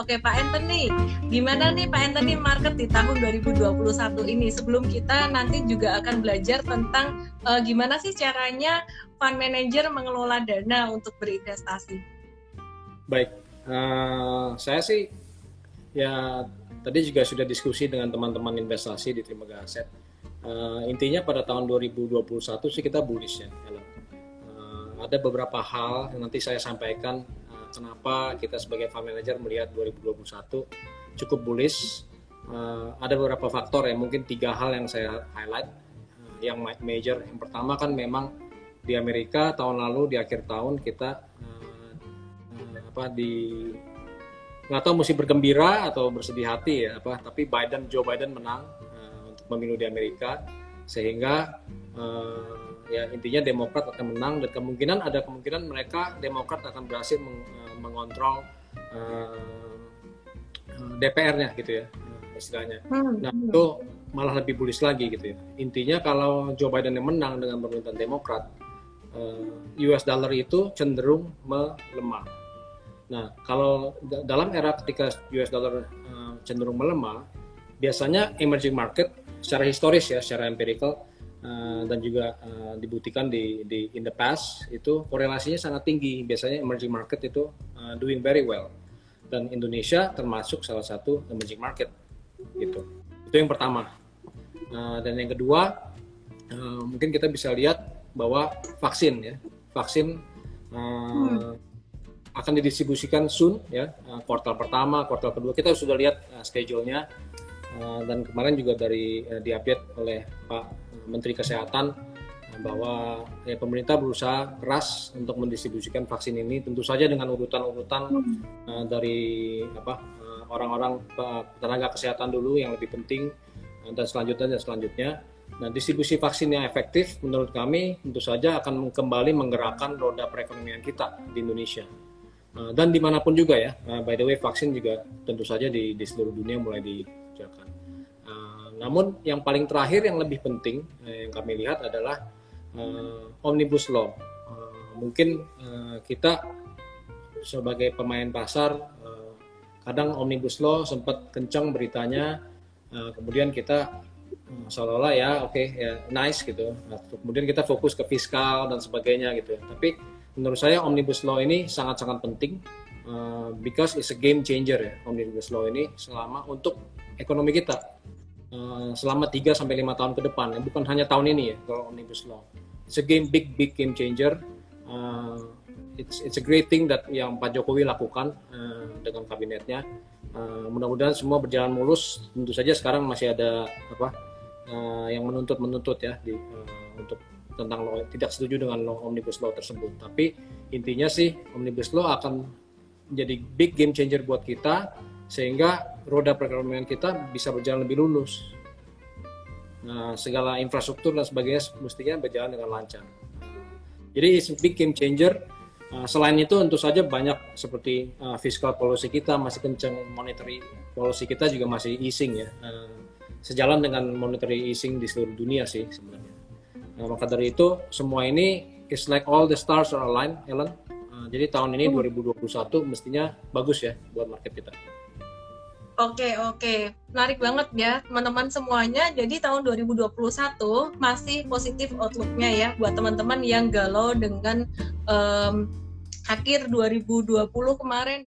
Oke Pak Anthony, gimana nih Pak Anthony market di tahun 2021 ini? Sebelum kita nanti juga akan belajar tentang uh, gimana sih caranya fund manager mengelola dana untuk berinvestasi. Baik, uh, saya sih ya tadi juga sudah diskusi dengan teman-teman investasi di Trimaga Aset. Uh, intinya pada tahun 2021 sih kita bullish ya, Uh, ada beberapa hal yang nanti saya sampaikan kenapa kita sebagai fund manager melihat 2021 cukup bullish. Uh, ada beberapa faktor ya, mungkin tiga hal yang saya highlight. Uh, yang major, yang pertama kan memang di Amerika tahun lalu di akhir tahun kita uh, uh, apa di nggak tahu mesti bergembira atau bersedih hati ya apa tapi Biden Joe Biden menang uh, untuk pemilu di Amerika sehingga uh, ya intinya Demokrat akan menang dan kemungkinan ada kemungkinan mereka Demokrat akan berhasil meng, uh, mengontrol uh, uh DPR-nya gitu ya istilahnya. Hmm. Nah hmm. itu malah lebih bullish lagi gitu ya. Intinya kalau Joe Biden yang menang dengan pemerintahan Demokrat, uh, US dollar itu cenderung melemah. Nah kalau dalam era ketika US dollar uh, cenderung melemah, biasanya emerging market secara historis ya, secara empirical uh, dan juga uh, dibuktikan di, di in the past itu korelasinya sangat tinggi. Biasanya emerging market itu uh, doing very well dan Indonesia termasuk salah satu emerging market gitu. Itu yang pertama. Uh, dan yang kedua uh, mungkin kita bisa lihat bahwa vaksin ya vaksin uh, hmm. akan didistribusikan soon ya uh, kuartal pertama kuartal kedua kita sudah lihat uh, schedule-nya dan kemarin juga dari uh, diupdate oleh Pak Menteri Kesehatan eh, bahwa ya, pemerintah berusaha keras untuk mendistribusikan vaksin ini tentu saja dengan urutan-urutan uh, dari apa uh, orang-orang uh, tenaga kesehatan dulu yang lebih penting uh, dan selanjutnya dan selanjutnya. Nah, distribusi vaksin yang efektif menurut kami tentu saja akan kembali menggerakkan roda perekonomian kita di Indonesia. Dan di mana pun juga ya, by the way vaksin juga tentu saja di, di seluruh dunia mulai dikerjakan. Namun yang paling terakhir yang lebih penting eh, yang kami lihat adalah uh, omnibus law. Uh, mungkin uh, kita sebagai pemain pasar uh, kadang omnibus law sempat kencang beritanya, uh, kemudian kita uh, seolah-olah ya oke okay, ya nice gitu. Nah, kemudian kita fokus ke fiskal dan sebagainya gitu. Tapi menurut saya omnibus law ini sangat-sangat penting uh, because it's a game changer ya omnibus law ini selama untuk ekonomi kita Eh, selama 3 sampai 5 tahun ke depan, bukan hanya tahun ini ya kalau omnibus law. It's a game big big game changer. Uh, it's it's a great thing that yang Pak Jokowi lakukan uh, dengan kabinetnya. Uh, mudah-mudahan semua berjalan mulus. Tentu saja sekarang masih ada apa uh, yang menuntut menuntut ya di, uh, untuk tentang law, tidak setuju dengan law, omnibus law tersebut. Tapi intinya sih omnibus law akan menjadi big game changer buat kita sehingga roda perekonomian kita bisa berjalan lebih lulus. Nah, segala infrastruktur dan sebagainya mestinya berjalan dengan lancar. Jadi it's a big game changer. Uh, selain itu tentu saja banyak seperti uh, fiscal policy kita masih kencang, monetary policy kita juga masih easing ya. Uh, sejalan dengan monetary easing di seluruh dunia sih sebenarnya. Nah, maka dari itu semua ini is like all the stars are aligned, Ellen. Jadi tahun ini 2021 mestinya bagus ya buat market kita. Oke, oke. Menarik banget ya, teman-teman semuanya. Jadi tahun 2021 masih positif outlook-nya ya buat teman-teman yang galau dengan um, akhir 2020 kemarin